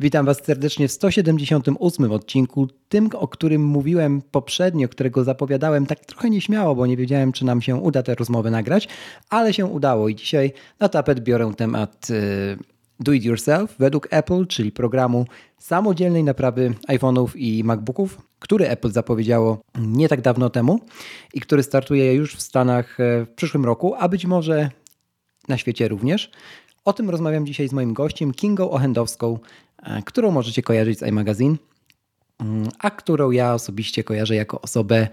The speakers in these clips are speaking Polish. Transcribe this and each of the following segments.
Witam Was serdecznie w 178 odcinku, tym, o którym mówiłem poprzednio, którego zapowiadałem tak trochę nieśmiało, bo nie wiedziałem, czy nam się uda tę rozmowę nagrać, ale się udało i dzisiaj na tapet biorę temat y, Do It Yourself według Apple, czyli programu samodzielnej naprawy iPhone'ów i MacBooków, który Apple zapowiedziało nie tak dawno temu i który startuje już w Stanach e, w przyszłym roku, a być może na świecie również. O tym rozmawiam dzisiaj z moim gościem, Kingą Ochendowską, którą możecie kojarzyć z iMagazine, mm, a którą ja osobiście kojarzę jako osobę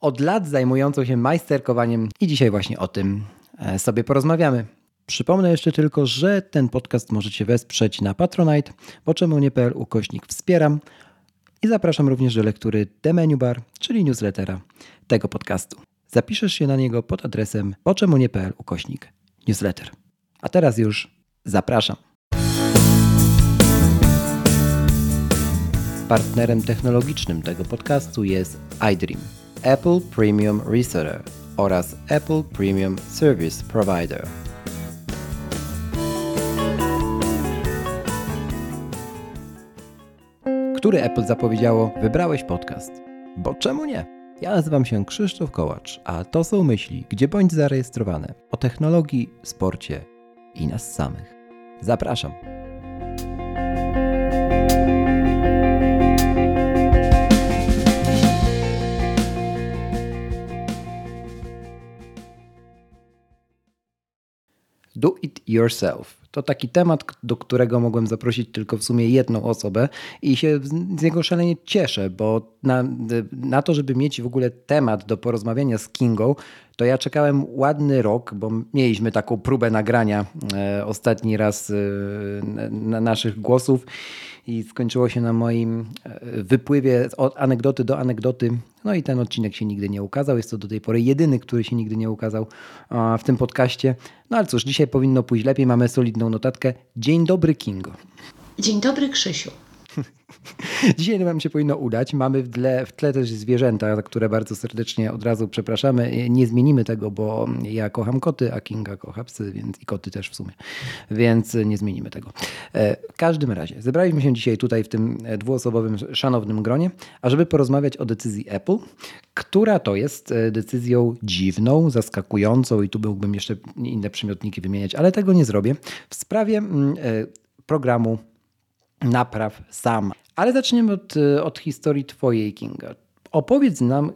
od lat zajmującą się majsterkowaniem i dzisiaj właśnie o tym e, sobie porozmawiamy. Przypomnę jeszcze tylko, że ten podcast możecie wesprzeć na Patronite, bo czemu nie.pl ukośnik wspieram i zapraszam również do lektury The Menu Bar, czyli newslettera tego podcastu. Zapiszesz się na niego pod adresem poczemunie.pl ukośnik newsletter. A teraz już zapraszam. Partnerem technologicznym tego podcastu jest iDream, Apple Premium Reseller oraz Apple Premium Service Provider. Który Apple zapowiedziało, wybrałeś podcast. Bo czemu nie? Ja nazywam się Krzysztof Kołacz, a to są myśli, gdzie bądź zarejestrowane o technologii, sporcie i nas samych. Zapraszam. Yourself. To taki temat, do którego mogłem zaprosić tylko w sumie jedną osobę i się z niego szalenie cieszę, bo na, na to, żeby mieć w ogóle temat do porozmawiania z Kingą, to ja czekałem ładny rok, bo mieliśmy taką próbę nagrania e, ostatni raz e, na naszych głosów i skończyło się na moim e, wypływie od anegdoty do anegdoty. No i ten odcinek się nigdy nie ukazał. Jest to do tej pory jedyny, który się nigdy nie ukazał w tym podcaście. No ale cóż, dzisiaj powinno pójść lepiej. Mamy solidną notatkę. Dzień dobry, Kingo. Dzień dobry, Krzysiu. Dzisiaj nam się powinno udać. Mamy w tle, w tle też zwierzęta, które bardzo serdecznie od razu przepraszamy. Nie zmienimy tego, bo ja kocham koty, a Kinga kocha psy, więc i koty też w sumie. Więc nie zmienimy tego. E, w każdym razie, zebraliśmy się dzisiaj tutaj w tym dwuosobowym, szanownym gronie, ażeby porozmawiać o decyzji Apple, która to jest e, decyzją dziwną, zaskakującą i tu byłbym jeszcze inne przymiotniki wymieniać, ale tego nie zrobię. W sprawie mm, e, programu napraw sam. Ale zaczniemy od, y, od historii Twojej, Kinga. Opowiedz nam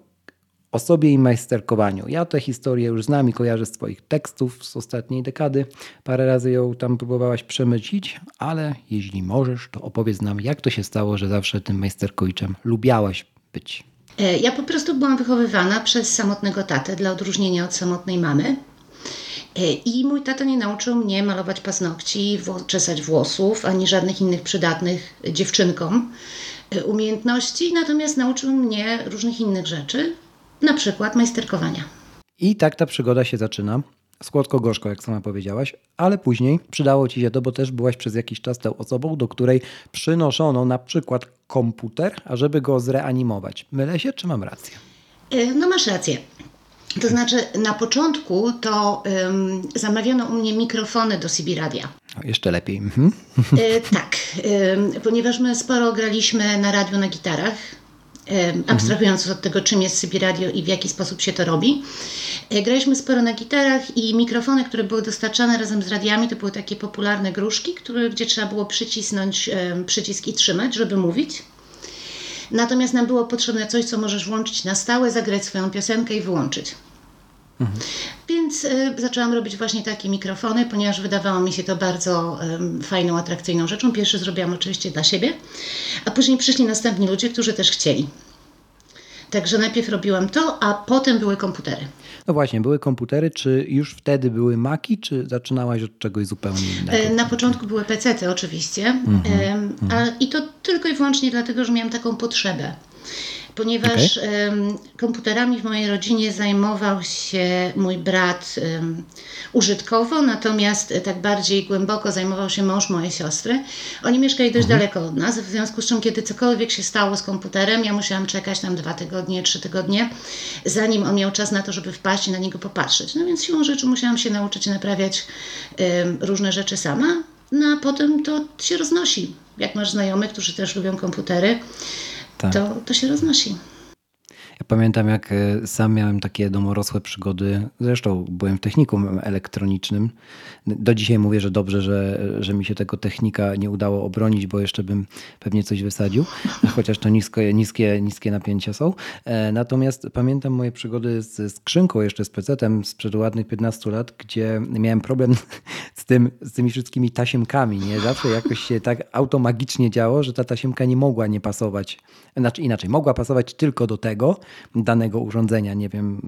o sobie i majsterkowaniu. Ja tę historię już znam i kojarzę z Twoich tekstów z ostatniej dekady. Parę razy ją tam próbowałaś przemycić, ale jeśli możesz, to opowiedz nam, jak to się stało, że zawsze tym majsterkowiczem lubiałaś być. E, ja po prostu byłam wychowywana przez samotnego tatę dla odróżnienia od samotnej mamy. E, I mój tata nie nauczył mnie malować paznokci, czesać włosów, ani żadnych innych przydatnych dziewczynkom e, umiejętności, natomiast nauczył mnie różnych innych rzeczy, na przykład majsterkowania. I tak ta przygoda się zaczyna. Słodko-gorzko, jak sama powiedziałaś, ale później przydało ci się to, bo też byłaś przez jakiś czas tą osobą, do której przynoszono na przykład komputer, ażeby go zreanimować. Mylę się, czy mam rację? E, no masz rację. To znaczy, na początku to um, zamawiano u mnie mikrofony do CB Radia. O, jeszcze lepiej. Mhm. E, tak, ponieważ my sporo graliśmy na radio na gitarach, e, abstrahując od tego, czym jest CB Radio i w jaki sposób się to robi. E, graliśmy sporo na gitarach i mikrofony, które były dostarczane razem z radiami, to były takie popularne gruszki, które, gdzie trzeba było przycisnąć przycisk i trzymać, żeby mówić. Natomiast nam było potrzebne coś, co możesz włączyć na stałe, zagrać swoją piosenkę i wyłączyć. Mhm. Więc y, zaczęłam robić właśnie takie mikrofony, ponieważ wydawało mi się to bardzo y, fajną, atrakcyjną rzeczą. Pierwszy zrobiłam oczywiście dla siebie, a później przyszli następni ludzie, którzy też chcieli. Także najpierw robiłam to, a potem były komputery. No właśnie, były komputery. Czy już wtedy były Maki, czy zaczynałaś od czegoś zupełnie innego? E, na początku były PC-ty oczywiście. Mhm, a, I to tylko i wyłącznie dlatego, że miałam taką potrzebę ponieważ okay. komputerami w mojej rodzinie zajmował się mój brat użytkowo, natomiast e, tak bardziej głęboko zajmował się mąż mojej siostry. Oni mieszkali dość mhm. daleko od nas, w związku z czym kiedy cokolwiek się stało z komputerem, ja musiałam czekać tam dwa tygodnie, trzy tygodnie, zanim on miał czas na to, żeby wpaść i na niego popatrzeć. No więc siłą rzeczy musiałam się nauczyć naprawiać różne rzeczy sama. no a potem to się roznosi. Jak masz znajomych, którzy też lubią komputery, tak. to, to się roznosi. Ja pamiętam, jak e, sam miałem takie domorosłe przygody. Zresztą byłem w technikum elektronicznym. Do dzisiaj mówię, że dobrze, że, że mi się tego technika nie udało obronić, bo jeszcze bym pewnie coś wysadził, chociaż to niskie, niskie, niskie napięcia są. E, natomiast pamiętam moje przygody z skrzynką, jeszcze z PC-tem sprzed ładnych 15 lat, gdzie miałem problem z, tym, z tymi wszystkimi tasiemkami. Nie? Zawsze jakoś się tak automagicznie działo, że ta tasiemka nie mogła nie pasować. Znaczy inaczej, mogła pasować tylko do tego, danego urządzenia, nie wiem,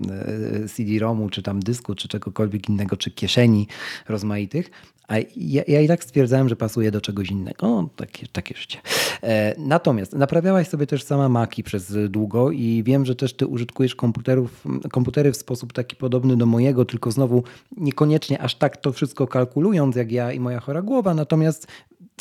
e, CD-ROMu, czy tam dysku, czy czegokolwiek innego, czy kieszeni rozmaitych. A ja, ja i tak stwierdzałem, że pasuje do czegoś innego. No, takie, takie życie. E, natomiast naprawiałaś sobie też sama Maki przez długo i wiem, że też ty użytkujesz komputerów, komputery w sposób taki podobny do mojego, tylko znowu niekoniecznie aż tak to wszystko kalkulując, jak ja i moja chora głowa, natomiast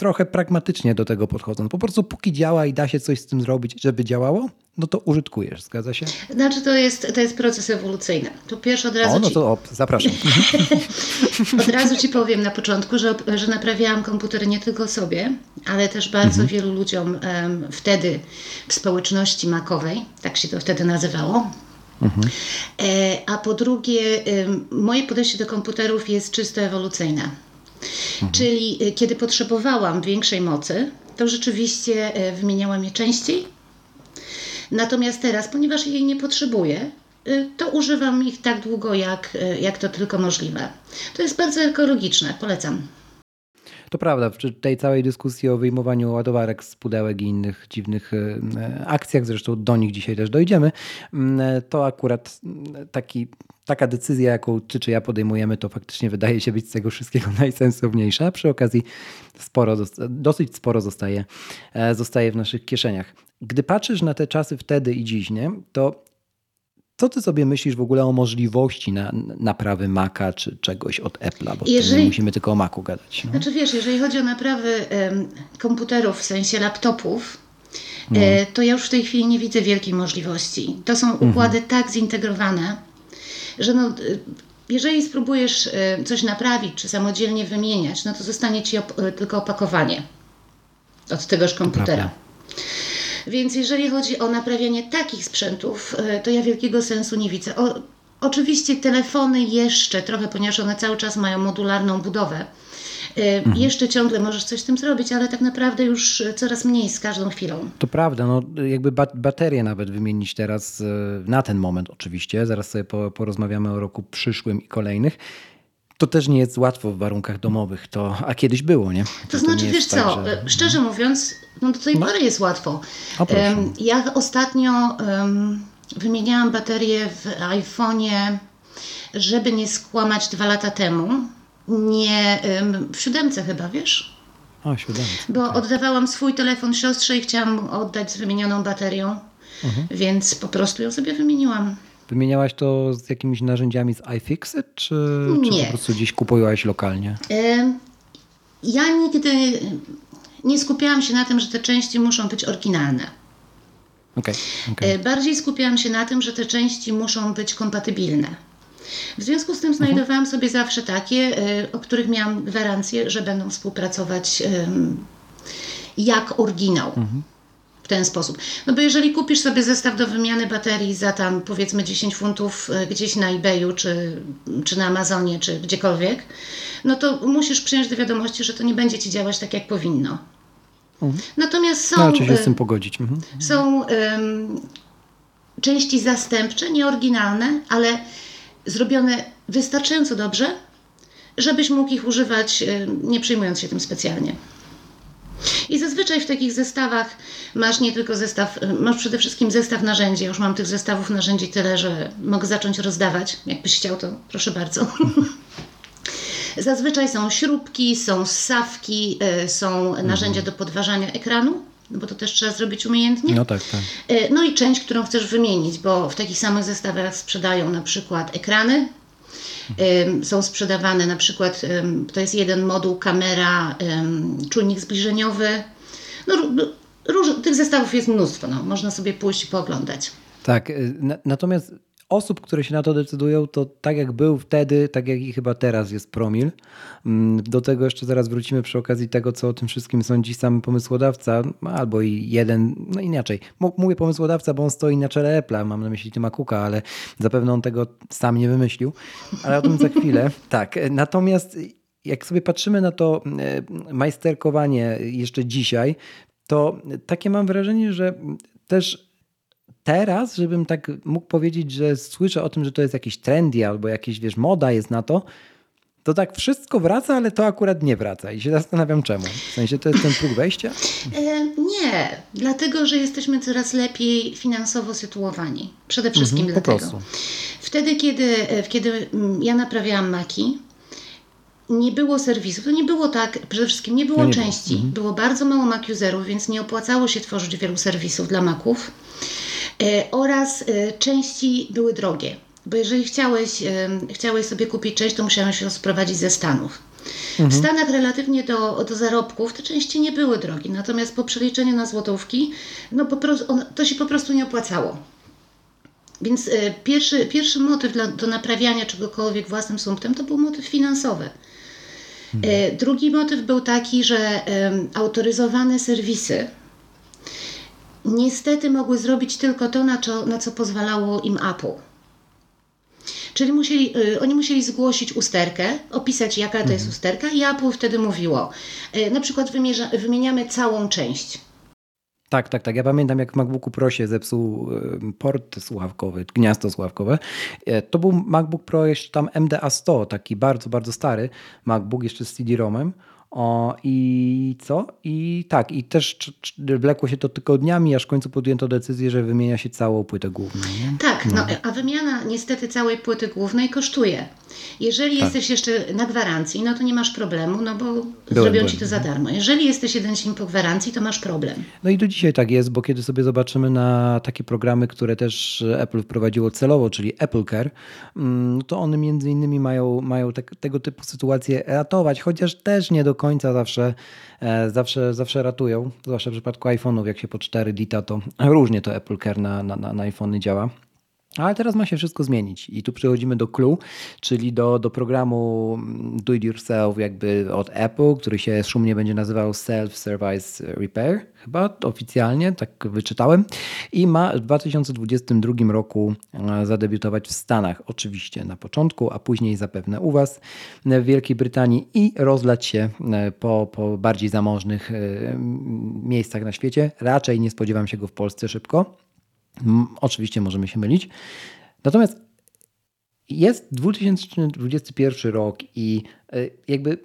trochę pragmatycznie do tego podchodząc. Po prostu póki działa i da się coś z tym zrobić, żeby działało, no to użytkujesz, zgadza się? Znaczy to jest, to jest proces ewolucyjny. To pierwszy od razu o, no ci... to o, zapraszam. od razu Ci powiem na początku, że, że naprawiałam komputery nie tylko sobie, ale też bardzo mhm. wielu ludziom um, wtedy w społeczności makowej, tak się to wtedy nazywało. Mhm. E, a po drugie, moje podejście do komputerów jest czysto ewolucyjne. Mhm. Czyli e, kiedy potrzebowałam większej mocy, to rzeczywiście e, wymieniałam je częściej Natomiast teraz, ponieważ jej nie potrzebuję, y, to używam ich tak długo, jak, y, jak to tylko możliwe. To jest bardzo ekologiczne, polecam. To prawda, w tej całej dyskusji o wyjmowaniu ładowarek z pudełek i innych dziwnych y, akcjach, zresztą do nich dzisiaj też dojdziemy, mm, to akurat taki, taka decyzja, jaką ty czy ja podejmujemy, to faktycznie wydaje się być z tego wszystkiego najsensowniejsza. Przy okazji sporo, dosyć sporo zostaje, e, zostaje w naszych kieszeniach. Gdy patrzysz na te czasy wtedy i dziś, nie, to co ty sobie myślisz w ogóle o możliwości na, naprawy Maca czy czegoś od Apple'a? Bo jeżeli, nie musimy tylko o Macu gadać. No? Znaczy wiesz, jeżeli chodzi o naprawy komputerów, w sensie laptopów, no. E, to ja już w tej chwili nie widzę wielkiej możliwości. To są mhm. układy mhm. tak zintegrowane, że no, jeżeli spróbujesz e, coś naprawić czy samodzielnie wymieniać, no to zostanie ci op tylko opakowanie od tegoż komputera. Więc jeżeli chodzi o naprawianie takich sprzętów, e, to ja wielkiego sensu nie widzę. O, oczywiście telefony jeszcze trochę, ponieważ one cały czas mają modularną budowę. E, mhm. Jeszcze ciągle możesz coś z tym zrobić, ale tak naprawdę już coraz mniej z każdą chwilą. To prawda, no jakby baterię nawet wymienić teraz e, na ten moment oczywiście, zaraz sobie porozmawiamy o roku przyszłym i kolejnych to też nie jest łatwo w warunkach domowych, to, a kiedyś było, nie? To, to znaczy, wiesz tak, co, że... szczerze mówiąc, no do tej no. pory jest łatwo. O, ja ostatnio um, wymieniałam baterię w iPhone'ie, żeby nie skłamać dwa lata temu. Nie, w siódemce chyba, wiesz? O, siódemce. Bo okay. oddawałam swój telefon siostrze i chciałam oddać z wymienioną baterią, mhm. więc po prostu ją sobie wymieniłam. Wymieniałaś to z jakimiś narzędziami z iFixit, czy, czy po prostu gdzieś kupowałaś lokalnie? Ja nigdy nie skupiałam się na tym, że te części muszą być oryginalne. Okay, okay. Bardziej skupiałam się na tym, że te części muszą być kompatybilne. W związku z tym znajdowałam sobie zawsze takie, e, o których miałam gwarancję, że będą współpracować jak oryginał. Mhm ten sposób. No bo jeżeli kupisz sobie zestaw do wymiany baterii za tam powiedzmy 10 funtów e, gdzieś na eBayu, czy, czy na Amazonie, czy gdziekolwiek, no to musisz przyjąć do wiadomości, że to nie będzie ci działać tak, jak powinno. Mhm. Natomiast są. No, się z tym pogodzić. Mhm. Są um, części zastępcze, nieoryginalne, ale zrobione wystarczająco dobrze, żebyś mógł ich używać, nie przejmując się tym specjalnie. I zazwyczaj w takich zestawach masz nie tylko zestaw, masz przede wszystkim zestaw narzędzi. Już mam tych zestawów narzędzi tyle, że mogę zacząć rozdawać. Jakbyś chciał, to proszę bardzo. Zazwyczaj są śrubki, są ssawki, e, są narzędzia do podważania ekranu, no bo to też trzeba zrobić umiejętnie. No tak, tak. E, no i część, którą chcesz wymienić, bo w takich samych zestawach sprzedają na przykład ekrany, są sprzedawane na przykład, to jest jeden moduł, kamera, czujnik zbliżeniowy. No, róż, tych zestawów jest mnóstwo, no. można sobie pójść i pooglądać. Tak, y, natomiast osób, które się na to decydują, to tak jak był wtedy, tak jak i chyba teraz jest promil. Mm, do tego jeszcze zaraz wrócimy przy okazji tego, co o tym wszystkim sądzi sam pomysłodawca, albo i jeden, no inaczej. Mówię pomysłodawca, bo on stoi na czele Apple'a, mam na myśli Tima Cooka, ale zapewne on tego sam nie wymyślił, ale o tym za chwilę. Tak, natomiast jak sobie patrzymy na to e, majsterkowanie jeszcze dzisiaj, to takie mam wrażenie, że też teraz, żebym tak mógł powiedzieć, że słyszę o tym, że to jest jakiś trendy albo jakieś, wiesz, moda jest na to, to tak wszystko wraca, ale to akurat nie wraca i się zastanawiam czemu. W sensie to jest ten próg wejścia? E, nie, dlatego, że jesteśmy coraz lepiej finansowo sytuowani. Przede wszystkim mhm, dlatego. Prostu. Wtedy, kiedy, e, kiedy mm, ja naprawiałam maki, nie było serwisów. To nie było tak, przede wszystkim nie było no nie części. Było. Mhm. było bardzo mało Mac userów, więc nie opłacało się tworzyć wielu serwisów dla Maców. E, oraz e, części były drogie. Bo jeżeli chciałeś, e, chciałeś sobie kupić część, to musiałeś się sprowadzić ze Stanów. Mhm. W Stanach relatywnie do, do zarobków te części nie były drogie, natomiast po przeliczeniu na złotówki, no po prostu, on, to się po prostu nie opłacało. Więc pierwszy, pierwszy motyw dla, do naprawiania czegokolwiek własnym sumptem to był motyw finansowy. Mhm. Drugi motyw był taki, że autoryzowane serwisy, niestety mogły zrobić tylko to, na co, na co pozwalało im Apple. Czyli musieli, y, oni musieli zgłosić usterkę, opisać jaka to mhm. jest usterka i Apple wtedy mówiło, y, na przykład wymierza, wymieniamy całą część. Tak, tak, tak. Ja pamiętam, jak w MacBooku Pro się zepsuł y, port słuchawkowy, gniazdo słuchawkowe. E, to był MacBook Pro jeszcze tam MDA 100, taki bardzo, bardzo stary MacBook jeszcze z CD-ROMem. O, I co? I tak, i też wlekło się to tygodniami, aż w końcu podjęto decyzję, że wymienia się całą płytę główną. Nie? Tak, no. no. a wymiana niestety całej płyty głównej kosztuje. Jeżeli tak. jesteś jeszcze na gwarancji, no to nie masz problemu, no bo byłem, zrobią byłem. ci to za darmo. Jeżeli jesteś jeden dzień po gwarancji, to masz problem. No i do dzisiaj tak jest, bo kiedy sobie zobaczymy na takie programy, które też Apple wprowadziło celowo, czyli Apple Care, mm, to one między innymi mają, mają te, tego typu sytuacje ratować, chociaż też nie do końca zawsze, e, zawsze, zawsze ratują, zwłaszcza w przypadku iPhone'ów, jak się po 4 dita, to różnie to Apple Care na, na, na iPhony działa. Ale teraz ma się wszystko zmienić i tu przechodzimy do Clue, czyli do, do programu Do It Yourself jakby od Apple, który się szumnie będzie nazywał Self-Service Repair, chyba oficjalnie, tak wyczytałem. I ma w 2022 roku e, zadebiutować w Stanach, oczywiście na początku, a później zapewne u Was w Wielkiej Brytanii i rozlać się e, po, po bardziej zamożnych e, miejscach na świecie. Raczej nie spodziewam się go w Polsce szybko. Oczywiście możemy się mylić. Natomiast jest 2021 rok i e, jakby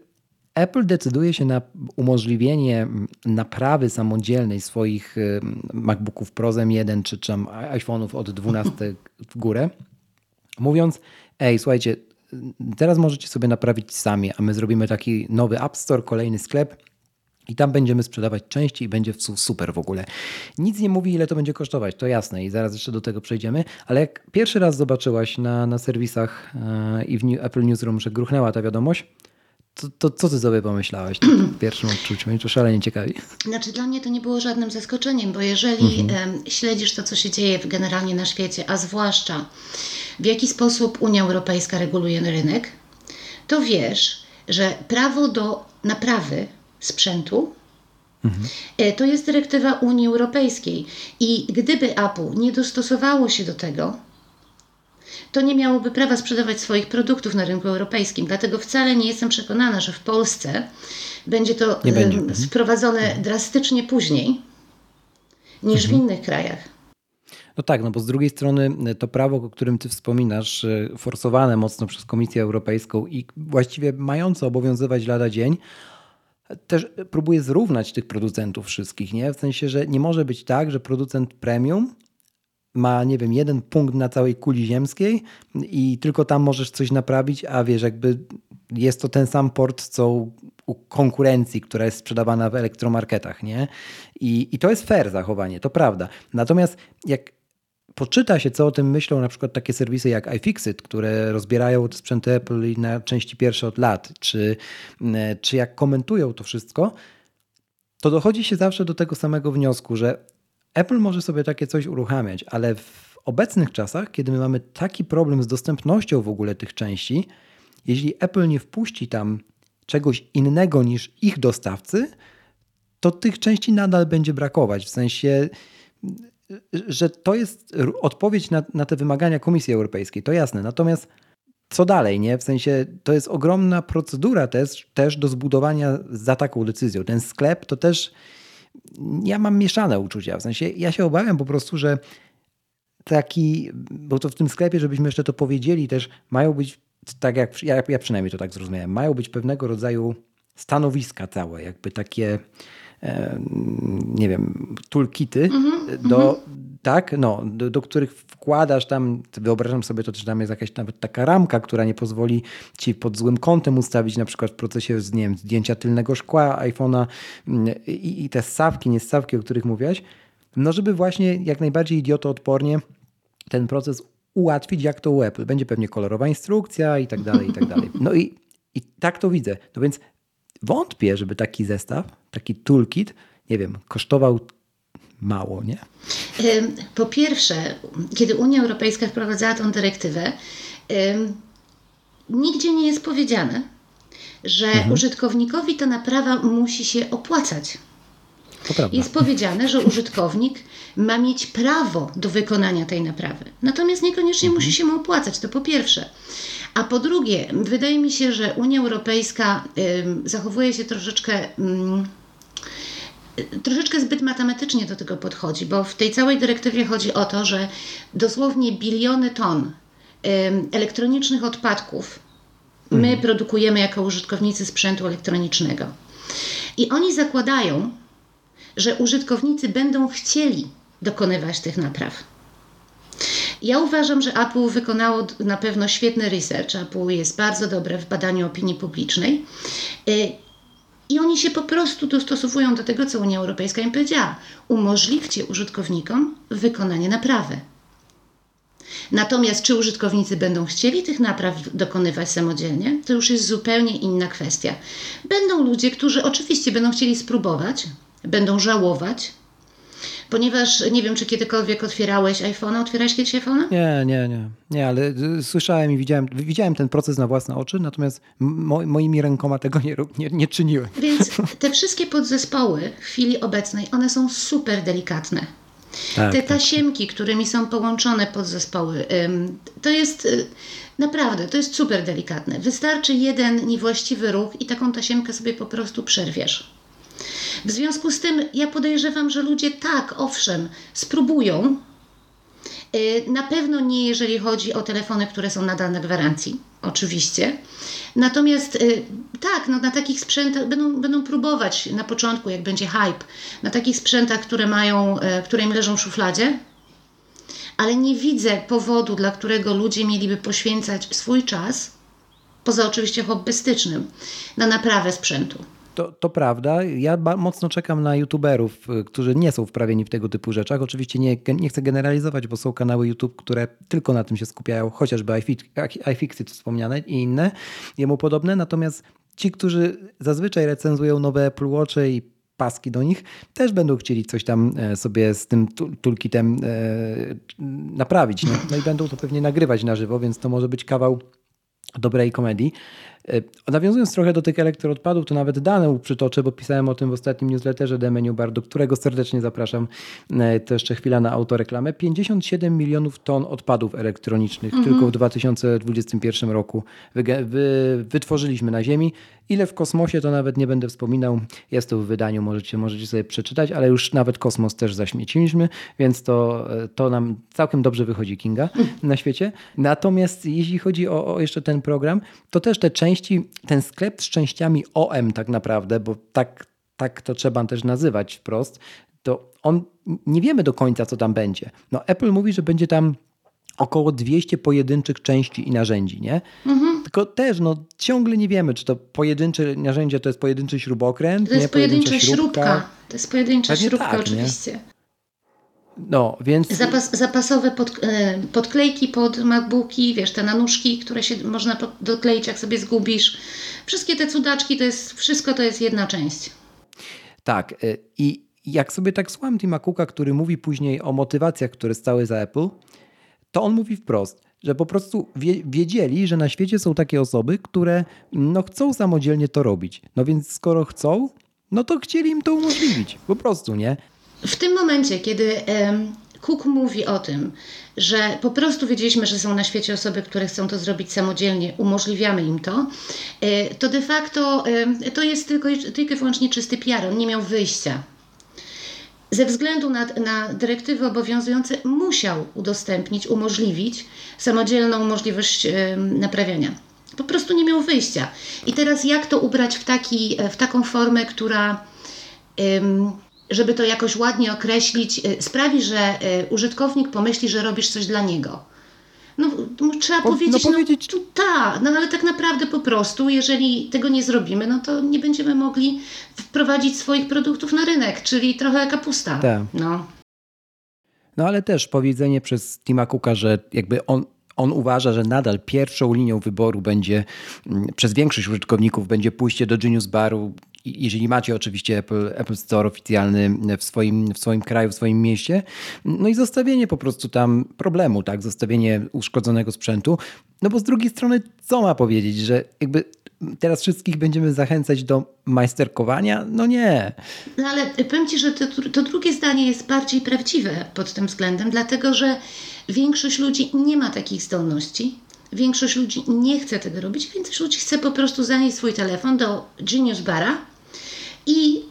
Apple decyduje się na umożliwienie naprawy samodzielnej swoich e, MacBooków Pro M1 czy, czy iPhone'ów od 12 w górę, mówiąc: Ej, słuchajcie, teraz możecie sobie naprawić sami, a my zrobimy taki nowy App Store, kolejny sklep i tam będziemy sprzedawać części i będzie super w ogóle. Nic nie mówi, ile to będzie kosztować, to jasne i zaraz jeszcze do tego przejdziemy, ale jak pierwszy raz zobaczyłaś na, na serwisach yy, i w Apple Newsroom, że gruchnęła ta wiadomość, to, to co ty sobie pomyślałeś w pierwszym odczuciu? Mnie to szalenie ciekawi. Znaczy dla mnie to nie było żadnym zaskoczeniem, bo jeżeli mhm. śledzisz to, co się dzieje generalnie na świecie, a zwłaszcza w jaki sposób Unia Europejska reguluje rynek, to wiesz, że prawo do naprawy sprzętu. Mhm. To jest dyrektywa Unii Europejskiej i gdyby Apple nie dostosowało się do tego, to nie miałoby prawa sprzedawać swoich produktów na rynku europejskim. Dlatego wcale nie jestem przekonana, że w Polsce będzie to będzie. Mhm. sprowadzone mhm. drastycznie później niż mhm. w innych krajach. No tak, no bo z drugiej strony e, to prawo, o którym ty wspominasz, e, forsowane mocno przez Komisję Europejską i właściwie mające obowiązywać lada dzień, też próbuje zrównać tych producentów wszystkich, nie? W sensie, że nie może być tak, że producent premium ma, nie wiem, jeden punkt na całej kuli ziemskiej i tylko tam możesz coś naprawić, a wiesz, jakby jest to ten sam port, co u konkurencji, która jest sprzedawana w elektromarketach, nie? I, I to jest fair zachowanie, to prawda. Natomiast jak poczyta się, co o tym myślą na przykład takie serwisy jak iFixit, które rozbierają sprzęty Apple na części pierwsze od lat, czy, e, czy jak komentują to wszystko, to dochodzi się zawsze do tego samego wniosku, że Apple może sobie takie coś uruchamiać, ale w obecnych czasach, kiedy my mamy taki problem z dostępnością w ogóle tych części, jeśli Apple nie wpuści tam czegoś innego niż ich dostawcy, to tych części nadal będzie brakować. W sensie, że to jest odpowiedź na, na te wymagania Komisji Europejskiej, to jasne. Natomiast co dalej, nie? W sensie to jest ogromna procedura też, też do zbudowania za taką decyzją. Ten sklep to też ja mam mieszane uczucia. W sensie ja się obawiam po prostu, że taki, bo to w tym sklepie, żebyśmy jeszcze to powiedzieli, też mają być, tak jak ja, ja przynajmniej to tak zrozumiałem, mają być pewnego rodzaju stanowiska całe, jakby takie nie wiem, toolkity -hmm, do, -hmm. tak, no, do, do, których wkładasz tam, wyobrażam sobie to, że tam jest jakaś nawet taka ramka, która nie pozwoli ci pod złym kątem ustawić na przykład w procesie nie wiem, zdjęcia tylnego szkła iPhone'a mm, i, i te ssawki, nie ssawki, o których mówiłaś, no żeby właśnie jak najbardziej idiotoodpornie ten proces ułatwić, jak to u Apple. Będzie pewnie kolorowa instrukcja i tak dalej, i tak dalej. No i, i tak to widzę. No więc wątpię, żeby taki zestaw, taki toolkit, nie wiem, kosztował mało, nie? Po pierwsze, kiedy Unia Europejska wprowadzała tę dyrektywę, nigdzie nie jest powiedziane, że mhm. użytkownikowi ta naprawa musi się opłacać. Jest powiedziane, że użytkownik ma mieć prawo do wykonania tej naprawy. Natomiast niekoniecznie mhm. musi się mu opłacać, to po pierwsze. A po drugie, wydaje mi się, że Unia Europejska y, zachowuje się troszeczkę. Y, troszeczkę zbyt matematycznie do tego podchodzi, bo w tej całej dyrektywie chodzi o to, że dosłownie biliony ton y, elektronicznych odpadków my mhm. produkujemy jako użytkownicy sprzętu elektronicznego. I oni zakładają, że użytkownicy będą chcieli dokonywać tych napraw. Ja uważam, że Apple wykonało na pewno świetny research. Apple jest bardzo dobre w badaniu opinii publicznej. I oni się po prostu dostosowują do tego, co Unia Europejska im powiedziała. Umożliwcie użytkownikom wykonanie naprawy. Natomiast czy użytkownicy będą chcieli tych napraw dokonywać samodzielnie, to już jest zupełnie inna kwestia. Będą ludzie, którzy oczywiście będą chcieli spróbować, będą żałować, Ponieważ nie wiem, czy kiedykolwiek otwierałeś iPhone'a. Otwierałeś kiedyś iPhone'a? Nie, nie, nie. Nie, ale y, słyszałem i widziałem, widziałem ten proces na własne oczy, natomiast mo, moimi rękoma tego nie, nie, nie czyniłem. Więc te wszystkie podzespoły w chwili obecnej, one są super delikatne. Tak, te tak, tak. tasiemki, którymi są połączone podzespoły, to jest y, naprawdę, to jest super delikatne. Wystarczy jeden niewłaściwy ruch i taką tasiemkę sobie po prostu przerwiesz. W związku z tym ja podejrzewam, że ludzie tak, owszem, spróbują. Y, na pewno nie, jeżeli chodzi o telefony, które są nadal na gwarancji, oczywiście. Natomiast y, tak, no, na takich sprzętach będą, będą próbować na początku, jak będzie hype, na takich sprzętach, które mają, y, które im leżą w szufladzie, ale nie widzę powodu, dla którego ludzie mieliby poświęcać swój czas, poza oczywiście hobbystycznym, na naprawę sprzętu. To, to prawda. Ja mocno czekam na youtuberów, y, którzy nie są wprawieni w tego typu rzeczach. Oczywiście nie, nie chcę generalizować, bo są kanały YouTube, które tylko na tym się skupiają, chociażby iFixit wspomniane i inne, jemu podobne. Natomiast ci, którzy zazwyczaj recenzują nowe Apple Watche i paski do nich, też będą chcieli coś tam e, sobie z tym toolkitem e, naprawić. No i będą to pewnie nagrywać na żywo, więc to może być kawał dobrej komedii. E, nawiązując trochę do tych elektroodpadów, to nawet dane przytoczę, bo pisałem o tym w ostatnim newsletterze Demeniu Bar, do którego serdecznie zapraszam. E, to jeszcze chwila na autoreklamę. 57 milionów ton odpadów elektronicznych mhm. tylko w 2021 roku wy, wy, wytworzyliśmy na Ziemi. Ile w kosmosie, to nawet nie będę wspominał. Jest to w wydaniu, możecie, możecie sobie przeczytać, ale już nawet kosmos też zaśmieciliśmy, więc to, to nam całkiem dobrze wychodzi Kinga na świecie. Natomiast jeśli chodzi o, o jeszcze ten program, to też te części, ten sklep z częściami OM tak naprawdę, bo tak, tak to trzeba też nazywać wprost, to on nie wiemy do końca, co tam będzie. No, Apple mówi, że będzie tam około 200 pojedynczych części i narzędzi, nie? Mhm. Tylko też no, ciągle nie wiemy, czy to pojedyncze narzędzie to jest pojedynczy śrubokręt, To jest nie? pojedyncza śrubka. To jest pojedyncza Pewnie śrubka tak, oczywiście. Nie? No, więc... Zapas, zapasowe pod, e, podklejki pod MacBooki, wiesz, te nanuszki, które się można dokleić, jak sobie zgubisz. Wszystkie te cudaczki, to jest, wszystko to jest jedna część. Tak. E, I jak sobie tak słucham Tima Cooka, który mówi później o motywacjach, które stały za Apple, to on mówi wprost, że po prostu wie, wiedzieli, że na świecie są takie osoby, które no, chcą samodzielnie to robić. No więc skoro chcą, no to chcieli im to umożliwić. Po prostu, nie? W tym momencie, kiedy Cook mówi o tym, że po prostu wiedzieliśmy, że są na świecie osoby, które chcą to zrobić samodzielnie, umożliwiamy im to, e, to de facto to jest tylko, tylko i wyłącznie czysty PR. On nie miał wyjścia. Ze względu na, na dyrektywy obowiązujące musiał udostępnić, umożliwić samodzielną możliwość naprawiania. Po prostu nie miał wyjścia. I teraz jak to ubrać w, taki, w taką formę, która żeby to jakoś ładnie określić, y, sprawi, że y, użytkownik pomyśli, że robisz coś dla niego. No, trzeba po, powiedzieć, no, powiedzieć... no tak, no ale tak naprawdę po prostu, jeżeli tego nie zrobimy, no to nie będziemy mogli wprowadzić swoich produktów na rynek, czyli trochę kapusta. Tak. No. no ale też powiedzenie przez Tima Cooka, że jakby on, on uważa, że nadal pierwszą linią wyboru będzie mm, przez większość użytkowników będzie pójście do Genius Baru jeżeli macie oczywiście Apple, Apple Store oficjalny w swoim, w swoim kraju, w swoim mieście, no i zostawienie po prostu tam problemu, tak, zostawienie uszkodzonego sprzętu, no bo z drugiej strony co ma powiedzieć, że jakby teraz wszystkich będziemy zachęcać do majsterkowania? No nie. No ale powiem Ci, że to, to drugie zdanie jest bardziej prawdziwe pod tym względem, dlatego że większość ludzi nie ma takich zdolności. Większość ludzi nie chce tego robić, większość ludzi chce po prostu zanieść swój telefon do Genius Bara i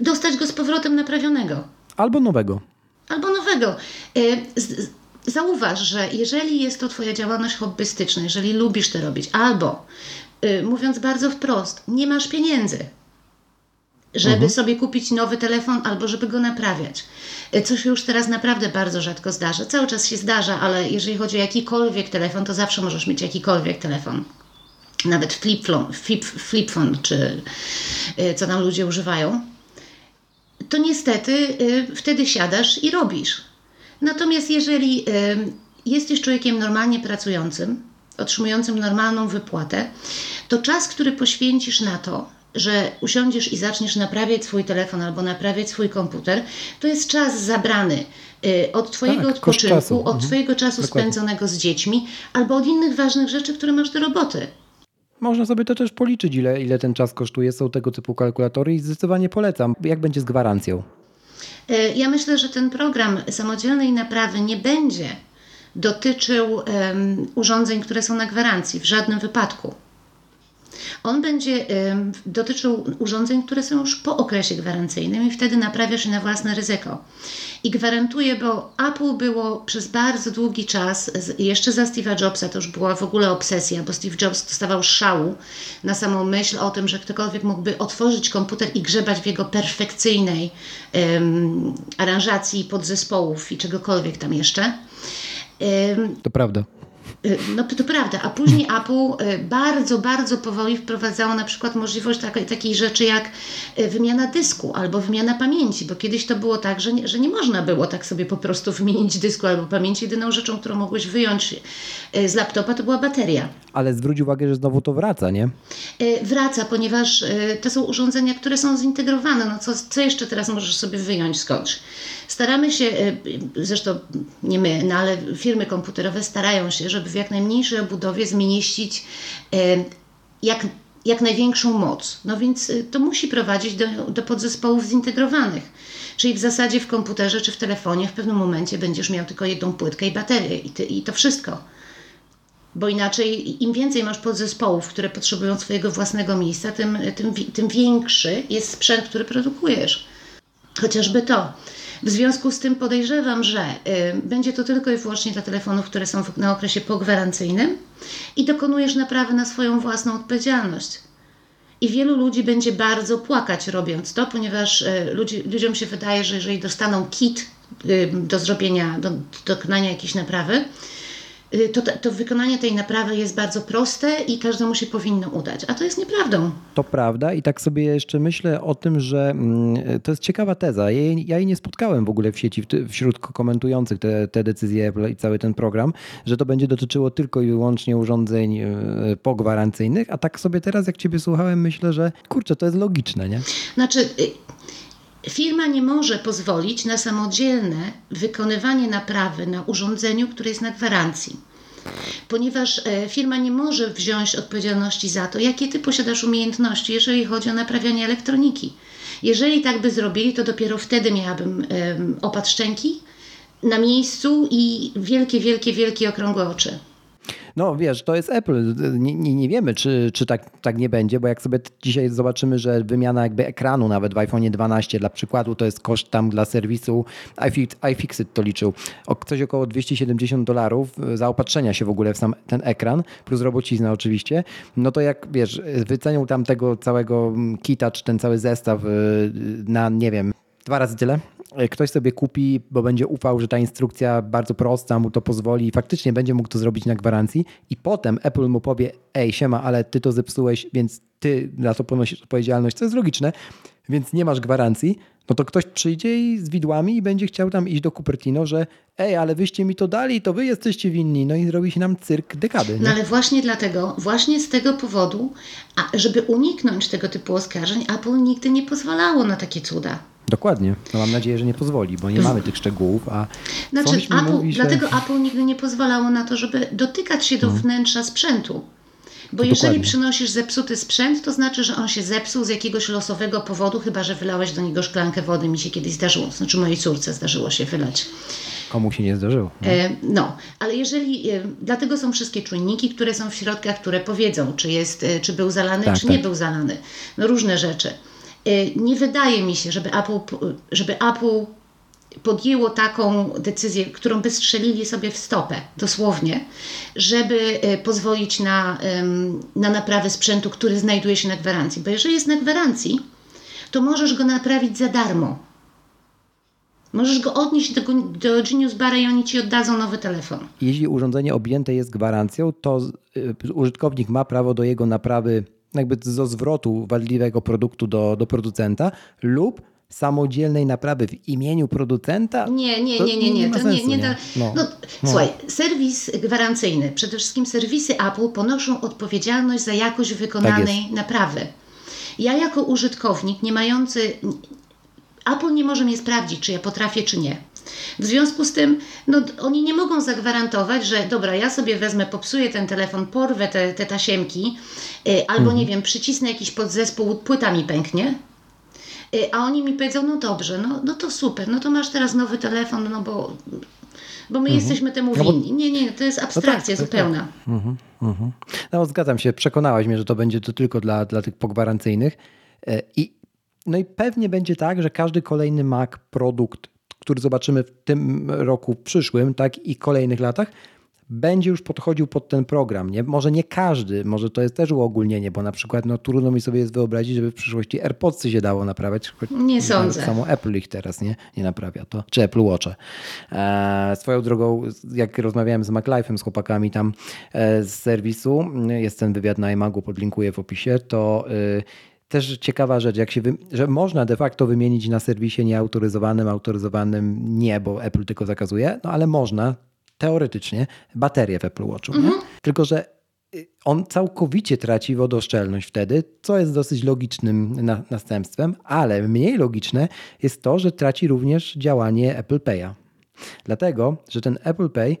dostać go z powrotem naprawionego. Albo nowego. Albo nowego. E, zauważ, że jeżeli jest to Twoja działalność hobbystyczna, jeżeli lubisz to robić, albo e, mówiąc bardzo wprost, nie masz pieniędzy, żeby mhm. sobie kupić nowy telefon albo żeby go naprawiać. E, co się już teraz naprawdę bardzo rzadko zdarza. Cały czas się zdarza, ale jeżeli chodzi o jakikolwiek telefon, to zawsze możesz mieć jakikolwiek telefon nawet flip phone, flip, czy y, co tam ludzie używają, to niestety y, wtedy siadasz i robisz. Natomiast jeżeli y, jesteś człowiekiem normalnie pracującym, otrzymującym normalną wypłatę, to czas, który poświęcisz na to, że usiądziesz i zaczniesz naprawiać swój telefon albo naprawiać swój komputer, to jest czas zabrany od Twojego tak, odpoczynku, od mhm. Twojego czasu Dokładnie. spędzonego z dziećmi albo od innych ważnych rzeczy, które masz do roboty. Można sobie to też policzyć, ile, ile ten czas kosztuje. Są tego typu kalkulatory i zdecydowanie polecam. Jak będzie z gwarancją? E, ja myślę, że ten program samodzielnej naprawy nie będzie dotyczył um, urządzeń, które są na gwarancji w żadnym wypadku. On będzie dotyczył urządzeń, które są już po okresie gwarancyjnym i wtedy naprawiasz je na własne ryzyko. I gwarantuję, bo Apple było przez bardzo długi czas, jeszcze za Steve'a Jobsa to już była w ogóle obsesja, bo Steve Jobs dostawał szału na samą myśl o tym, że ktokolwiek mógłby otworzyć komputer i grzebać w jego perfekcyjnej um, aranżacji podzespołów i czegokolwiek tam jeszcze. Um, to prawda. Y, no to, prawda, a później Apple y, bardzo, bardzo powoli wprowadzało na przykład możliwość takiej, takiej rzeczy jak y, wymiana dysku albo wymiana pamięci, bo kiedyś to było tak, że nie, że nie można było tak sobie po prostu wymienić dysku albo pamięci. Jedyną rzeczą, którą mogłeś wyjąć z laptopa to była bateria. Ale zwróć uwagę, że znowu to wraca, nie? Wraca, ponieważ to są urządzenia, które są zintegrowane. No co, co jeszcze teraz możesz sobie wyjąć skądś? Staramy się, zresztą nie my, no ale firmy komputerowe starają się, żeby w jak najmniejszej obudowie zmieścić e, jak, jak największą moc. No więc e, to musi prowadzić do, do podzespołów zintegrowanych. Czyli w zasadzie w komputerze czy w telefonie w pewnym momencie będziesz miał tylko jedną płytkę i baterię i, ty, i to wszystko. Bo inaczej, im więcej masz podzespołów, które potrzebują swojego własnego miejsca, tym, tym, tym większy jest sprzęt, który produkujesz. Chociażby to. W związku z tym podejrzewam, że y, będzie to tylko i wyłącznie dla telefonów, które są na okresie pogwarancyjnym i dokonujesz naprawy na swoją własną odpowiedzialność. I wielu ludzi będzie bardzo płakać robiąc to, ponieważ y, ludzi, ludziom się wydaje, że jeżeli dostaną kit y, do zrobienia, do, do dokonania jakiejś naprawy, to, to wykonanie tej naprawy jest bardzo proste i każdemu się powinno udać. A to jest nieprawdą. To prawda i tak sobie jeszcze myślę o tym, że mm, to jest ciekawa teza. Ja jej, ja jej nie spotkałem w ogóle w sieci wśród komentujących te, te decyzje i cały ten program, że to będzie dotyczyło tylko i wyłącznie urządzeń y, pogwarancyjnych, a tak sobie teraz jak ciebie słuchałem myślę, że kurczę, to jest logiczne, nie? Znaczy y, Firma nie może pozwolić na samodzielne wykonywanie naprawy na urządzeniu, które jest na gwarancji, ponieważ e, firma nie może wziąć odpowiedzialności za to, jakie ty posiadasz umiejętności, jeżeli chodzi o naprawianie elektroniki. Jeżeli tak by zrobili, to dopiero wtedy miałabym opad szczęki na miejscu i wielkie, wielkie, wielkie okrągłe oczy. No wiesz, to jest Apple. Nie, nie, nie, wiemy, czy, czy tak, tak nie będzie, bo jak sobie dzisiaj zobaczymy, że wymiana jakby ekranu nawet w iPhone 12 dla przykładu to jest koszt tam dla serwisu iFixit to liczył. O, coś około 270 dolarów zaopatrzenia się w ogóle w sam ten ekran, plus robocizna oczywiście. No to jak wiesz, wycenił tam tego całego kita, czy ten cały zestaw y, na nie wiem, dwa razy tyle. E, ktoś sobie kupi, bo będzie ufał, że ta instrukcja bardzo prosta mu to pozwoli i faktycznie będzie mógł to zrobić na gwarancji i potem Apple mu powie, ej siema, ale ty to zepsułeś, więc ty na to ponosisz odpowiedzialność, co jest logiczne, więc nie masz gwarancji, no to ktoś przyjdzie i z widłami i będzie chciał tam iść do Cupertino, że ej, ale wyście mi to dali, to wy jesteście winni. No i zrobi się nam cyrk dekady. Nie? No ale właśnie dlatego, właśnie z tego powodu, a żeby uniknąć tego typu oskarżeń, Apple nigdy nie pozwalało na takie cuda. Dokładnie. No mam nadzieję, że nie pozwoli, bo nie mamy tych szczegółów. A znaczy, Apple, mówi, że... Dlatego Apple nigdy nie pozwalało na to, żeby dotykać się do hmm. wnętrza sprzętu. Bo jeżeli Dokładnie. przynosisz zepsuty sprzęt, to znaczy, że on się zepsuł z jakiegoś losowego powodu, chyba że wylałeś do niego szklankę wody. Mi się kiedyś zdarzyło, znaczy mojej córce zdarzyło się wylać. Komu się nie zdarzyło. No, e, no ale jeżeli, e, dlatego są wszystkie czujniki, które są w środkach, które powiedzą, czy, jest, e, czy był zalany, tak, czy tak. nie był zalany. No różne rzeczy. Nie wydaje mi się, żeby Apple, żeby Apple podjęło taką decyzję, którą by strzelili sobie w stopę, dosłownie, żeby y, pozwolić na, na naprawę sprzętu, który znajduje się na gwarancji. Bo jeżeli jest na gwarancji, to możesz go naprawić za darmo. Możesz go odnieść do, do Genius Bara i oni ci oddadzą nowy telefon. Jeśli urządzenie objęte jest gwarancją, to y, użytkownik ma prawo do jego naprawy jakby do zwrotu wadliwego produktu do, do producenta lub samodzielnej naprawy w imieniu producenta? Nie, nie, nie, nie, nie. To nie, nie, da, no, no, no. Słuchaj, serwis gwarancyjny, przede wszystkim serwisy Apple ponoszą odpowiedzialność za jakość wykonanej tak naprawy. Ja jako użytkownik nie mający Apple nie może mnie sprawdzić, czy ja potrafię, czy nie. W związku z tym, no, oni nie mogą zagwarantować, że dobra, ja sobie wezmę, popsuję ten telefon, porwę te, te tasiemki, y, albo mhm. nie wiem, przycisnę jakiś podzespół, płyta mi pęknie. Y, a oni mi powiedzą, no dobrze, no, no to super, no to masz teraz nowy telefon, no bo, bo my mhm. jesteśmy temu no winni. Nie, nie, to jest abstrakcja no tak, zupełna. Tak. Mhm, mhm. No zgadzam się, przekonałaś mnie, że to będzie to tylko dla, dla tych pogwarancyjnych. E, I no i pewnie będzie tak, że każdy kolejny Mac produkt, który zobaczymy w tym roku przyszłym, tak i kolejnych latach, będzie już podchodził pod ten program. Nie? Może nie każdy, może to jest też uogólnienie, bo na przykład no, trudno mi sobie jest wyobrazić, żeby w przyszłości AirPodsy się dało naprawiać. Nie sądzę. Samo Apple ich teraz nie, nie naprawia to, czy Apple Watche. E, swoją drogą, jak rozmawiałem z MacLife'em, z chłopakami tam e, z serwisu, jest ten wywiad na iMagu, podlinkuję w opisie, to e, też ciekawa rzecz, jak się wy... że można de facto wymienić na serwisie nieautoryzowanym, autoryzowanym nie, bo Apple tylko zakazuje, no ale można teoretycznie baterię w Apple Watchu. Mhm. Tylko, że y, on całkowicie traci wodoszczelność wtedy, co jest dosyć logicznym na następstwem, ale mniej logiczne jest to, że traci również działanie Apple Pay'a. Dlatego, że ten Apple Pay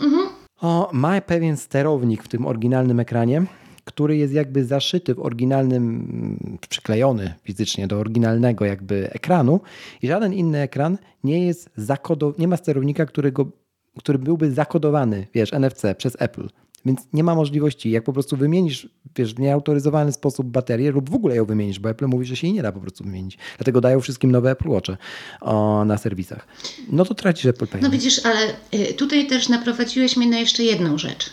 mhm. o, ma pewien sterownik w tym oryginalnym ekranie, który jest jakby zaszyty w oryginalnym, przyklejony fizycznie do oryginalnego jakby ekranu i żaden inny ekran nie jest zakodowany, nie ma sterownika, którego, który byłby zakodowany, wiesz, NFC przez Apple. Więc nie ma możliwości, jak po prostu wymienisz wiesz, w nieautoryzowany sposób baterię lub w ogóle ją wymienisz, bo Apple mówi, że się jej nie da po prostu wymienić. Dlatego dają wszystkim nowe Apple Watche o, na serwisach. No to tracisz Apple Pay. No widzisz, ale y, tutaj też naprowadziłeś mnie na jeszcze jedną rzecz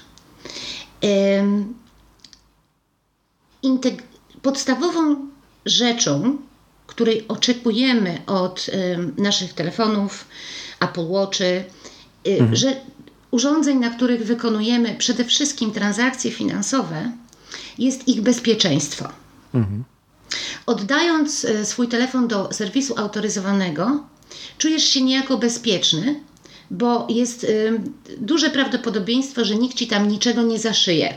podstawową rzeczą, której oczekujemy od naszych telefonów, Apple Watchy, mhm. że urządzeń, na których wykonujemy przede wszystkim transakcje finansowe, jest ich bezpieczeństwo. Mhm. Oddając y, swój telefon do serwisu autoryzowanego, czujesz się niejako bezpieczny, bo jest y, duże prawdopodobieństwo, że nikt ci tam niczego nie zaszyje.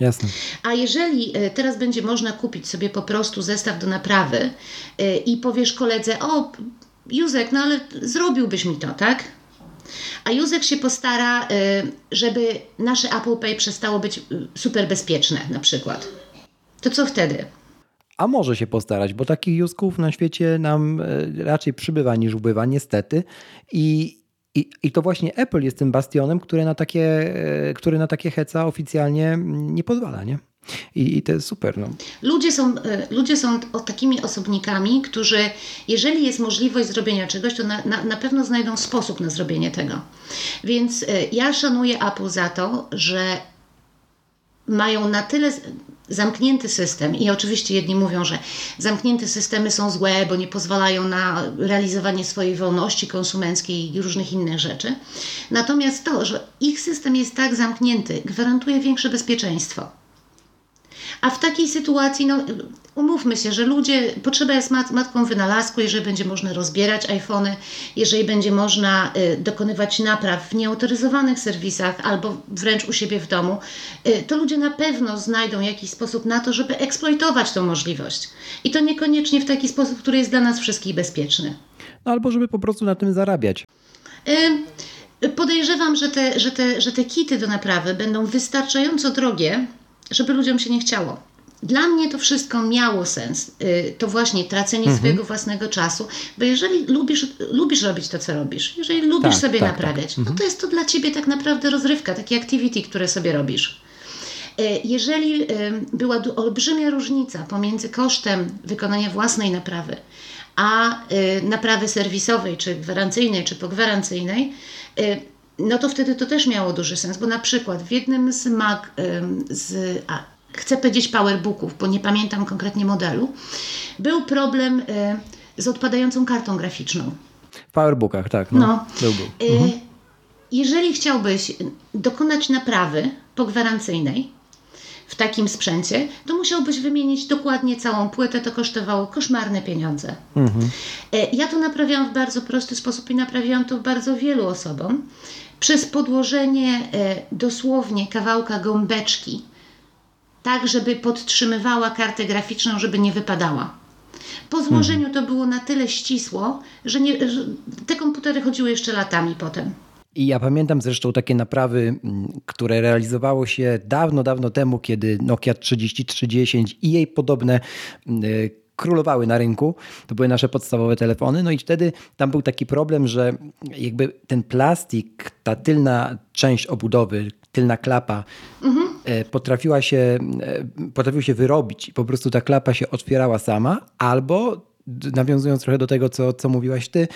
Jasne. A jeżeli teraz będzie można kupić sobie po prostu zestaw do naprawy i powiesz koledze, o Józek, no ale zrobiłbyś mi to, tak? A Józek się postara, e, żeby nasze Apple Pay przestało być super bezpieczne na przykład. To co wtedy? A może się postarać, bo takich Józków na świecie nam raczej przybywa niż ubywa, niestety. I, i, I to właśnie Apple jest tym bastionem, który na takie, który na takie heca oficjalnie nie pozwala, nie? I, I, to jest super. No. Ludzie, są, e, ludzie są takimi osobnikami, którzy, jeżeli jest możliwość zrobienia czegoś, to na, na, na pewno znajdą sposób na zrobienie tego. Więc e, ja szanuję Apple za to, że mają na tyle zamknięty system i oczywiście jedni mówią, że zamknięte systemy są złe, bo nie pozwalają na realizowanie swojej wolności konsumenckiej i różnych innych rzeczy. Natomiast to, że ich system jest tak zamknięty, gwarantuje większe bezpieczeństwo. A w takiej sytuacji, no, umówmy się, że ludzie, potrzeba jest mat, matką wynalazku, jeżeli będzie można rozbierać iPhony, jeżeli będzie można y, dokonywać napraw w nieautoryzowanych serwisach albo wręcz u siebie w domu, y, to ludzie na pewno znajdą jakiś sposób na to, żeby eksploitować tą możliwość. I to niekoniecznie w taki sposób, który jest dla nas wszystkich bezpieczny. No, albo żeby po prostu na tym zarabiać. Y, podejrzewam, że te, że, te, że te kity do naprawy będą wystarczająco drogie, żeby ludziom się nie chciało. Dla mnie to wszystko miało sens. Y, to właśnie tracenie mhm. swojego własnego czasu, bo jeżeli lubisz, lubisz robić to, co robisz, jeżeli lubisz tak, sobie tak, tak. naprawiać, tak. Mhm. no to jest to dla ciebie tak naprawdę rozrywka, taki activity, które sobie robisz. Y, jeżeli y, była olbrzymia różnica pomiędzy kosztem wykonania własnej naprawy, a naprawy serwisowej, czy gwarancyjnej, czy pogwarancyjnej, no to wtedy to też miało duży sens, bo na przykład w jednym z mag, z, a, chcę powiedzieć powerbooków, bo nie pamiętam konkretnie modelu, był problem y, z odpadającą kartą graficzną. W powerbookach, tak. No, no. Był, był. Y, mhm. Jeżeli chciałbyś dokonać naprawy pogwarancyjnej w takim sprzęcie, to musiałbyś wymienić dokładnie całą płytę, to kosztowało koszmarne pieniądze. Mhm. Y, ja to naprawiałam w bardzo prosty sposób i naprawiłam to bardzo wielu osobom przez podłożenie dosłownie kawałka gąbeczki tak żeby podtrzymywała kartę graficzną, żeby nie wypadała. Po złożeniu to było na tyle ścisło, że, nie, że te komputery chodziły jeszcze latami potem. I ja pamiętam zresztą takie naprawy, które realizowało się dawno, dawno temu, kiedy Nokia 3310 i jej podobne królowały na rynku. To były nasze podstawowe telefony. No i wtedy tam był taki problem, że jakby ten plastik, ta tylna część obudowy, tylna klapa mhm. potrafiła się, e, potrafił się wyrobić i po prostu ta klapa się otwierała sama, albo nawiązując trochę do tego, co, co mówiłaś ty,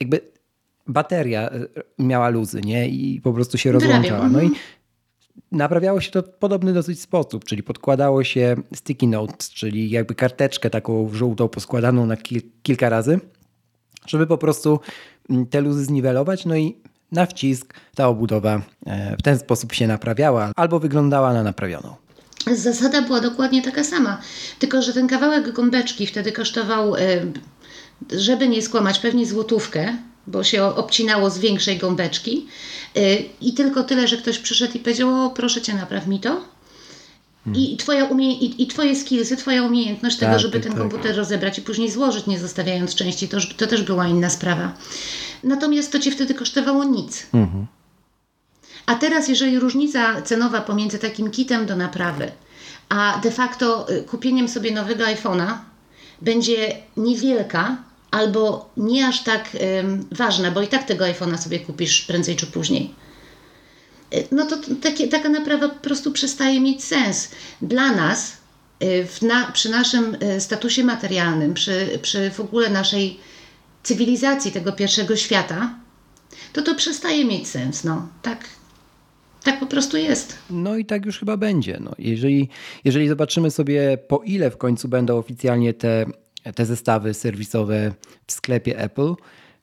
jakby bateria e, miała luzy, nie? I po prostu się rozłączała. No i mhm. naprawiało się to w podobny dosyć sposób, czyli podkładało się sticky notes, czyli jakby karteczkę taką żółtą poskładaną na kil kilka razy, żeby po prostu te luzy zniwelować. No i na wcisk ta obudowa e, w ten sposób się naprawiała albo wyglądała na naprawioną. Zasada była dokładnie taka sama, tylko że ten kawałek gąbeczki wtedy kosztował, e, żeby nie skłamać, pewnie złotówkę, bo się obcinało z większej gąbeczki e, i tylko tyle, że ktoś przyszedł i powiedział, o proszę Cię napraw mi to. Hmm. I, twoja umie- i, I Twoje skillsy, Twoja umiejętność tego, tak, żeby tak, ten tak. komputer rozebrać i później złożyć, nie zostawiając części, to, to też była inna sprawa. Natomiast to Cię wtedy kosztowało nic. Mhm. A teraz, jeżeli różnica cenowa pomiędzy takim kitem do naprawy, a de facto y, kupieniem sobie nowego iPhone'a będzie niewielka, albo nie aż tak ważna, bo i tak tego iPhone'a sobie kupisz prędzej czy później. Y, no to takie, taka naprawa po prostu przestaje mieć sens. Dla nas, y, na, przy naszym statusie materialnym, przy, przy w ogóle naszej cywilizacji tego pierwszego świata, to to przestaje mieć sens. No. Tak, tak po prostu jest. No i tak już chyba będzie. No. Jeżeli, jeżeli zobaczymy sobie, po ile w końcu będą oficjalnie te, te zestawy serwisowe w sklepie Apple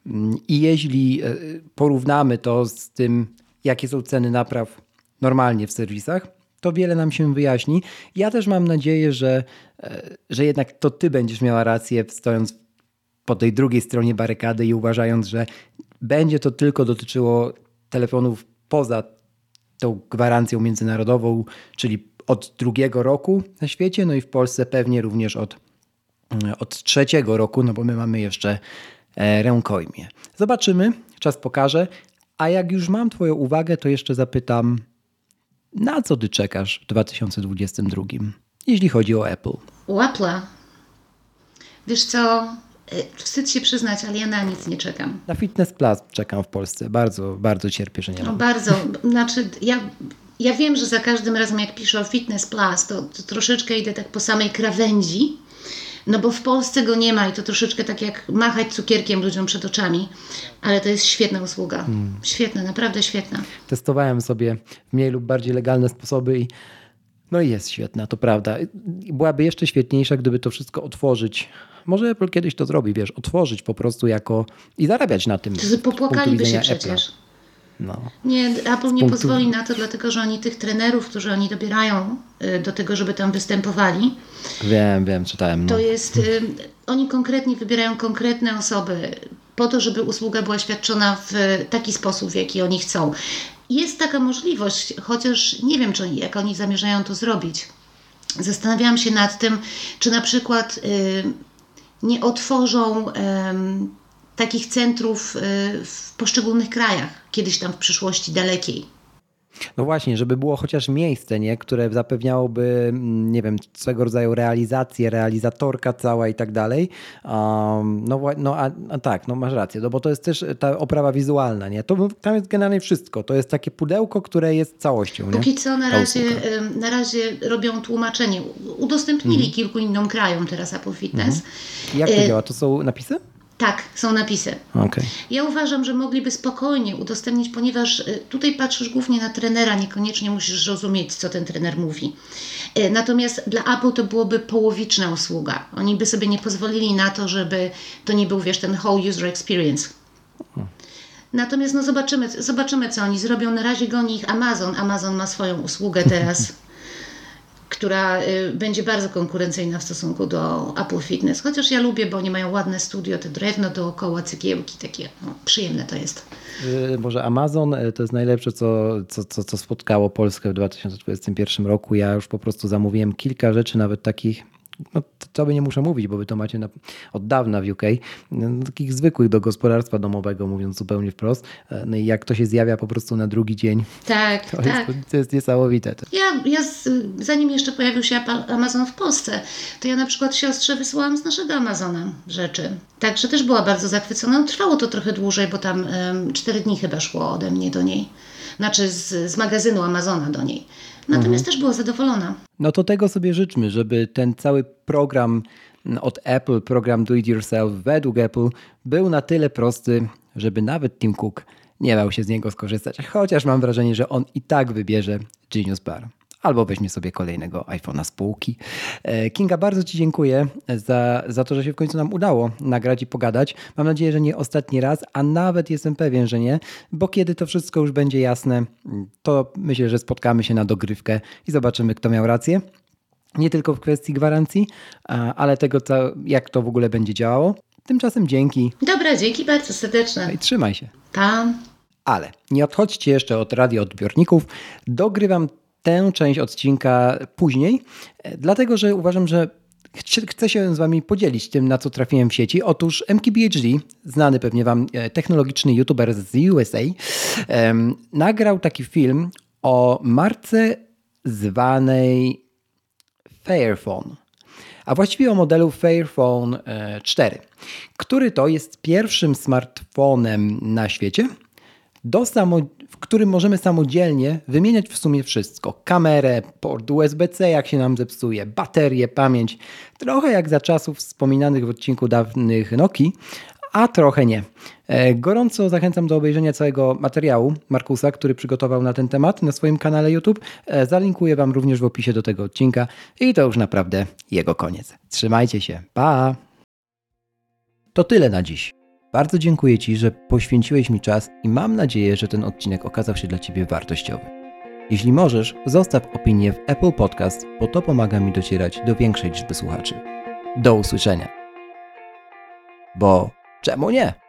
mm, i jeśli e, porównamy to z tym, jakie są ceny napraw normalnie w serwisach, to wiele nam się wyjaśni. Ja też mam nadzieję, że, e, że jednak to ty będziesz miała rację, stojąc po tej drugiej stronie barykady i uważając, że będzie to tylko dotyczyło telefonów poza tą gwarancją międzynarodową, czyli od drugiego roku na świecie, no i w Polsce pewnie również od, od trzeciego roku, no bo my mamy jeszcze e, rękojmie. Zobaczymy, czas pokaże. A jak już mam Twoją uwagę, to jeszcze zapytam, na co Ty czekasz w 2022, jeśli chodzi o Apple? U Apple'a. Wiesz co, y, wstyd się przyznać, ale ja na nic nie czekam. Na Fitness Plus czekam w Polsce. Bardzo, bardzo cierpię, że nie No mam. bardzo, znaczy ja, ja wiem, że za każdym razem jak piszę o Fitness Plus, to, to troszeczkę idę tak po samej krawędzi, no bo w Polsce go nie ma i to troszeczkę tak jak machać cukierkiem ludziom przed oczami, ale to jest świetna usługa. Świetna, naprawdę świetna. Testowałem sobie mniej lub bardziej legalne sposoby i no i jest świetna, to prawda. Byłaby jeszcze świetniejsza, gdyby to wszystko otworzyć. Może Apple kiedyś to zrobi, wiesz, otworzyć po prostu jako i zarabiać na tym. To popłakaliby się przecież. Apple'a. No. Nie, Apple nie pozwoli na to, dlatego że oni tych trenerów, którzy oni dobierają y, do tego, żeby tam występowali, Wiem, wiem, czytałem. No. to jest, y, oni konkretnie wybierają konkretne osoby po to, żeby usługa była świadczona w taki sposób, w jaki oni chcą. Jest taka możliwość, chociaż nie wiem, czy jak oni zamierzają to zrobić. Zastanawiałam się nad tym, czy na przykład y, nie otworzą takich centrów y, w poszczególnych krajach, kiedyś tam w przyszłości dalekiej. No właśnie, żeby było chociaż miejsce, nie? które zapewniałoby, mm, nie wiem, swego rodzaju realizację, realizatorka cała i tak dalej. Um, no no a, a tak, no masz rację, no bo to jest też ta oprawa wizualna, nie? To, tam jest generalnie wszystko. To jest takie pudełko, które jest całością, nie? Póki co na razie, na razie robią tłumaczenie. Udostępnili kilku innym krajom teraz Apple Fitness. Jak to e- działa? To są napisy? Tak, są napisy. Okej. Ja uważam, że mogliby spokojnie udostępnić, ponieważ y, tutaj patrzysz głównie na trenera, niekoniecznie musisz rozumieć, co ten trener mówi. Y, Natomiast dla Apple to byłoby połowiczna usługa. Oni by sobie nie pozwolili na to, żeby to nie był, wiesz, ten whole user experience. Natomiast no zobaczymy, zobaczymy, co oni zrobią. Na razie goni ich Amazon. Amazon ma swoją usługę teraz, która y, będzie bardzo konkurencyjna w stosunku do Apple Fitness. Chociaż ja lubię, bo oni mają ładne studio, te drewno dookoła, cegiełki, takie no, przyjemne to jest. Y, Może Amazon y, to jest najlepsze, co, co, co, co spotkało Polskę w 2021 roku. Ja już po prostu zamówiłem kilka rzeczy, nawet takich, no by nie muszę mówić, bo wy to macie na, od dawna w UK, no, takich zwykłych do gospodarstwa domowego, mówiąc zupełnie wprost. E, No i jak to się zjawia po prostu na drugi dzień, Tak, to, tak. jest, to jest niesamowite. Ja, ja z, zanim jeszcze pojawił się Amazon w Polsce, to ja na przykład siostrze wysyłałam z naszego Amazona rzeczy. Także też była bardzo zachwycona. No, Trwało to trochę dłużej, bo tam em, cztery dni chyba szło ode mnie do niej. Znaczy z, z magazynu Amazona do niej. Natomiast też była zadowolona. No to tego sobie życzmy, żeby ten cały program od Apple, program Do It Yourself według Apple był na tyle prosty, żeby nawet Tim Cook nie dał się z niego skorzystać. Chociaż mam wrażenie, że on i tak wybierze Genius Bar. Albo weźmie sobie kolejnego iPhone'a z półki. E, Kinga, bardzo Ci dziękuję za, za to, że się w końcu nam udało nagrać i pogadać. Mam nadzieję, że nie ostatni raz, a nawet jestem pewien, że nie, bo kiedy to wszystko już będzie jasne, to myślę, że spotkamy się na dogrywkę i zobaczymy, kto miał rację. Nie tylko w kwestii gwarancji, ale tego, co, jak to w ogóle będzie działało. Tymczasem dzięki Dobra, dzięki bardzo serdeczne. i trzymaj się. Pa. Ale nie odchodźcie jeszcze od radioodbiorników. Dogrywam tę część odcinka później, e, dlatego że uważam, że chcę się z Wami podzielić tym, na co trafiłem w sieci. Otóż MKBHD, znany pewnie Wam e, technologiczny youtuber z USA, em, nagrał taki film o marce zwanej Fairphone, a właściwie o modelu Fairphone e, 4, który to jest pierwszym smartfonem na świecie, do samo, w którym możemy samodzielnie wymieniać w sumie wszystko. Kamerę, port USB-C, jak się nam zepsuje, baterię, pamięć. Trochę jak za czasów wspominanych w odcinku dawnych Nokii, a trochę nie. E, Gorąco zachęcam do obejrzenia całego materiału Markusa, który przygotował na ten temat na swoim kanale YouTube. E, Zalinkuję Wam również w opisie do tego odcinka i to już naprawdę jego koniec. Trzymajcie się. Pa! To tyle na dziś. Bardzo dziękuję Ci, że poświęciłeś mi czas i mam nadzieję, że ten odcinek okazał się dla Ciebie wartościowy. Jeśli możesz, zostaw opinię w Apple Podcast, bo to pomaga mi docierać do większej liczby słuchaczy. Do usłyszenia. Bo czemu nie?